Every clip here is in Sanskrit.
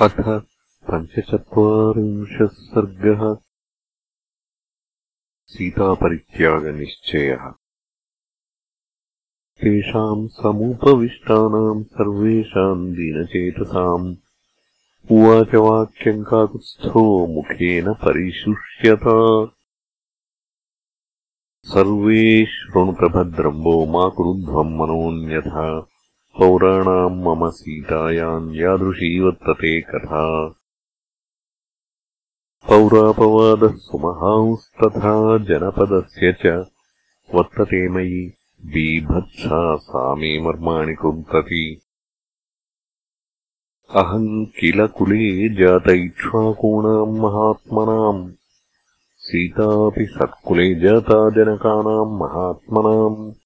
अथ पञ्चचत्वारिंशः सर्गः। सीतापरित्यागनिश्चयः। तेषाम् समुपविष्टानाम् सर्वेषाम् दीनचेतसाम्। उवाच वाक्यम् काकुत्स्थो मुखेन परिशुष्यत। सर्वे शृणुतभद्रम्बो मा कुरुध्वम् मनोऽन्यथा पौराणाम् मम सीतायाम् यादृशी वर्तते कथा। पौरापवादः सुमहांस्तथा जनपदस्य च वर्तते मयि बीभत्सा सा मे मर्माणि कुन्तति। अहम् किल कुले जात इक्ष्वाकूणाम् महात्मनाम्। सीतापि सत्कुले जाता जनकानाम् महात्मनाम्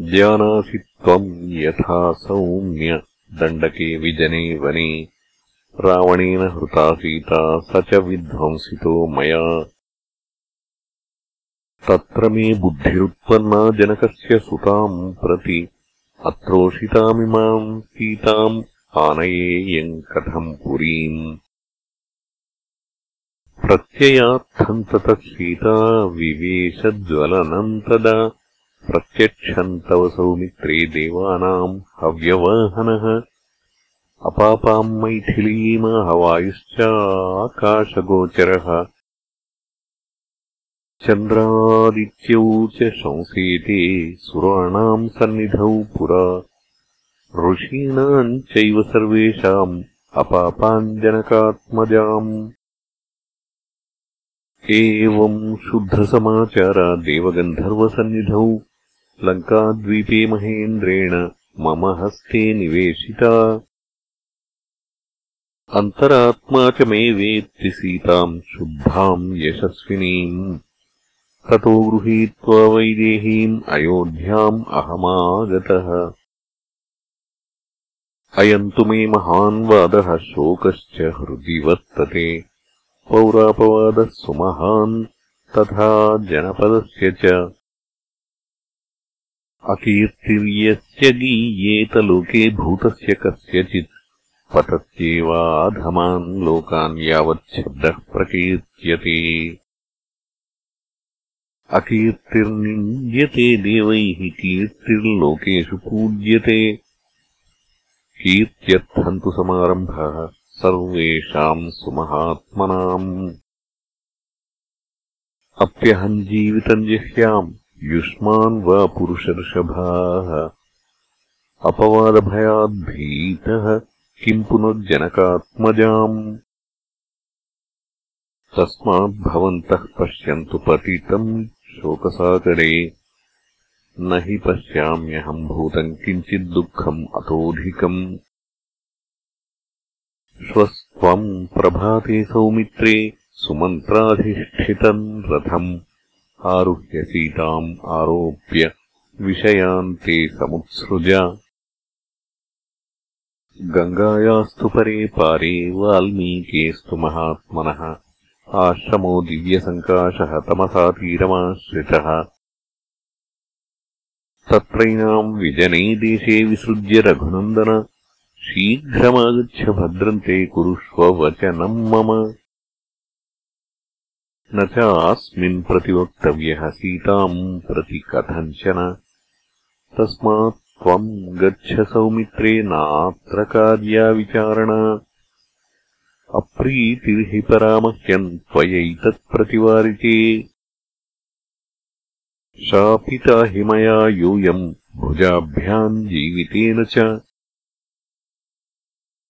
जानासि त्वम् यथा सौम्य दण्डके विजने वने। रावणेन हृता सीता स च विध्वंसितो मया। तत्र मे बुद्धिरुत्पन्ना जनकस्य सुताम् प्रति। अत्रोषितामिमाम् सीताम् आनयेयम् कथम् पुरीम्। प्रत्ययार्थम् ततः सीता विवेशज्वलनम् तदा प्रत्यक्षम् तव सौमित्रे देवानाम् हव्यवाहनः। अपापाम् मैथिलीमाहवायुश्चाकाशगोचरः। चन्द्रादित्यौ च शंसेते सुराणाम् सन्निधौ पुरा। ऋषीणाम् चैव सर्वेषाम् अपापाम् जनकात्मजाम् एवम् शुद्धसमाचारा देवगन्धर्वसन्निधौ लङ्काद्वीपे महेन्द्रेण मम हस्ते निवेशिता। अन्तरात्मा च मे वेत्ति सीताम् शुद्धाम् यशस्विनीम्। ततो गृहीत्वा वैदेहीम् अयोध्याम् अहमागतः। अयम् तु मे महान् वादः शोकश्च हृदि वर्तते। पौरापवादः सुमहान् तथा जनपदस्य च अकीर्तिर्यस्य गीयेत लोके भूतस्य कस्यचित्। पतत्येवाधमान् लोकान् यावच्छब्दः प्रकीर्त्यते। अकीर्तिर्निन्द्यते देवैः कीर्तिर्लोकेषु पूज्यते। कीर्त्यर्थम् तु समारम्भः सर्वेषाम् सुमहात्मनाम्। अप्यहम् जीवितम् जिह्याम् युष्मान् वा पुरुषर्षभाः अपवादभयाद्भीतः किम् पुनर्जनकात्मजाम्? तस्माद्भवन्तः पश्यन्तु पतितम् शोकसागरे। न हि पश्याम्यहम् भूतम् किञ्चिद्दुःखम् अतोऽधिकम्। श्वस्त्वम् प्रभाते सौमित्रे सुमन्त्राधिष्ठितम् रथम् आरुह्य सीताम् आरोप्य विषयान्ते समुत्सृज गङ्गायास्तु परे पारे वाल्मीकेस्तु महात्मनः। आश्रमो दिव्यसङ्काशः तमसा तीरमाश्रितः। तत्रैनाम् विजने देशे विसृज्य रघुनन्दन। शीघ्रमागच्छ भद्रन्ते कुरुष्व वचनम् मम न च अस्मिन् प्रतिवक्तव्यः सीताम् प्रति कथञ्चन। तस्मात् त्वम् गच्छ सौमित्रे नात्र कार्याविचारणा। अप्रीतिर्हि परामह्यम् त्वयैतत्प्रतिवारिते शापिता हि मया यूयम् भुजाभ्याम् जीवितेन च।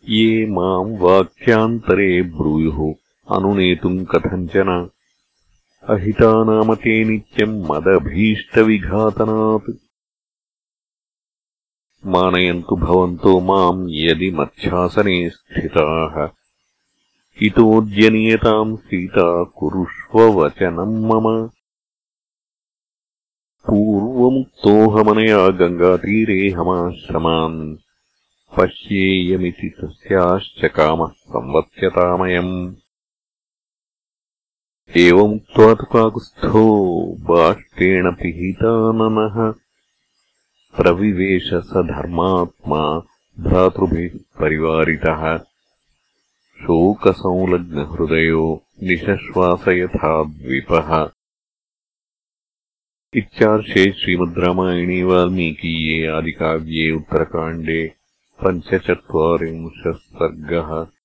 ये माम् वाक्यान्तरे ब्रूयुः अनुनेतुम् कथञ्चन अहिता नाम ते नित्यम् मदभीष्टविघातनात्। मानयन्तु भवन्तो माम् यदि मच्छासने स्थिताः। इतोऽद्यनियताम् सीता कुरुष्ववचनम् मम। पूर्वमुक्तोऽहमनया गङ्गातीरेऽहमाश्रमान् पश्येयमिति तस्याश्च कामः संवत्स्यतामयम् एवमुक्त्वा तु काकुत्स्थो बाष्टेण पिहिताननः धर्मात्मा भ्रातृभिः परिवारितः। शोकसंलग्नहृदयो निशश्वास यथा द्विपः इत्यार्षे श्रीमद् रामायणे वाल्मीकीये आदिकाव्ये उत्तरकाण्डे पञ्चचत्वारिंशः सर्गः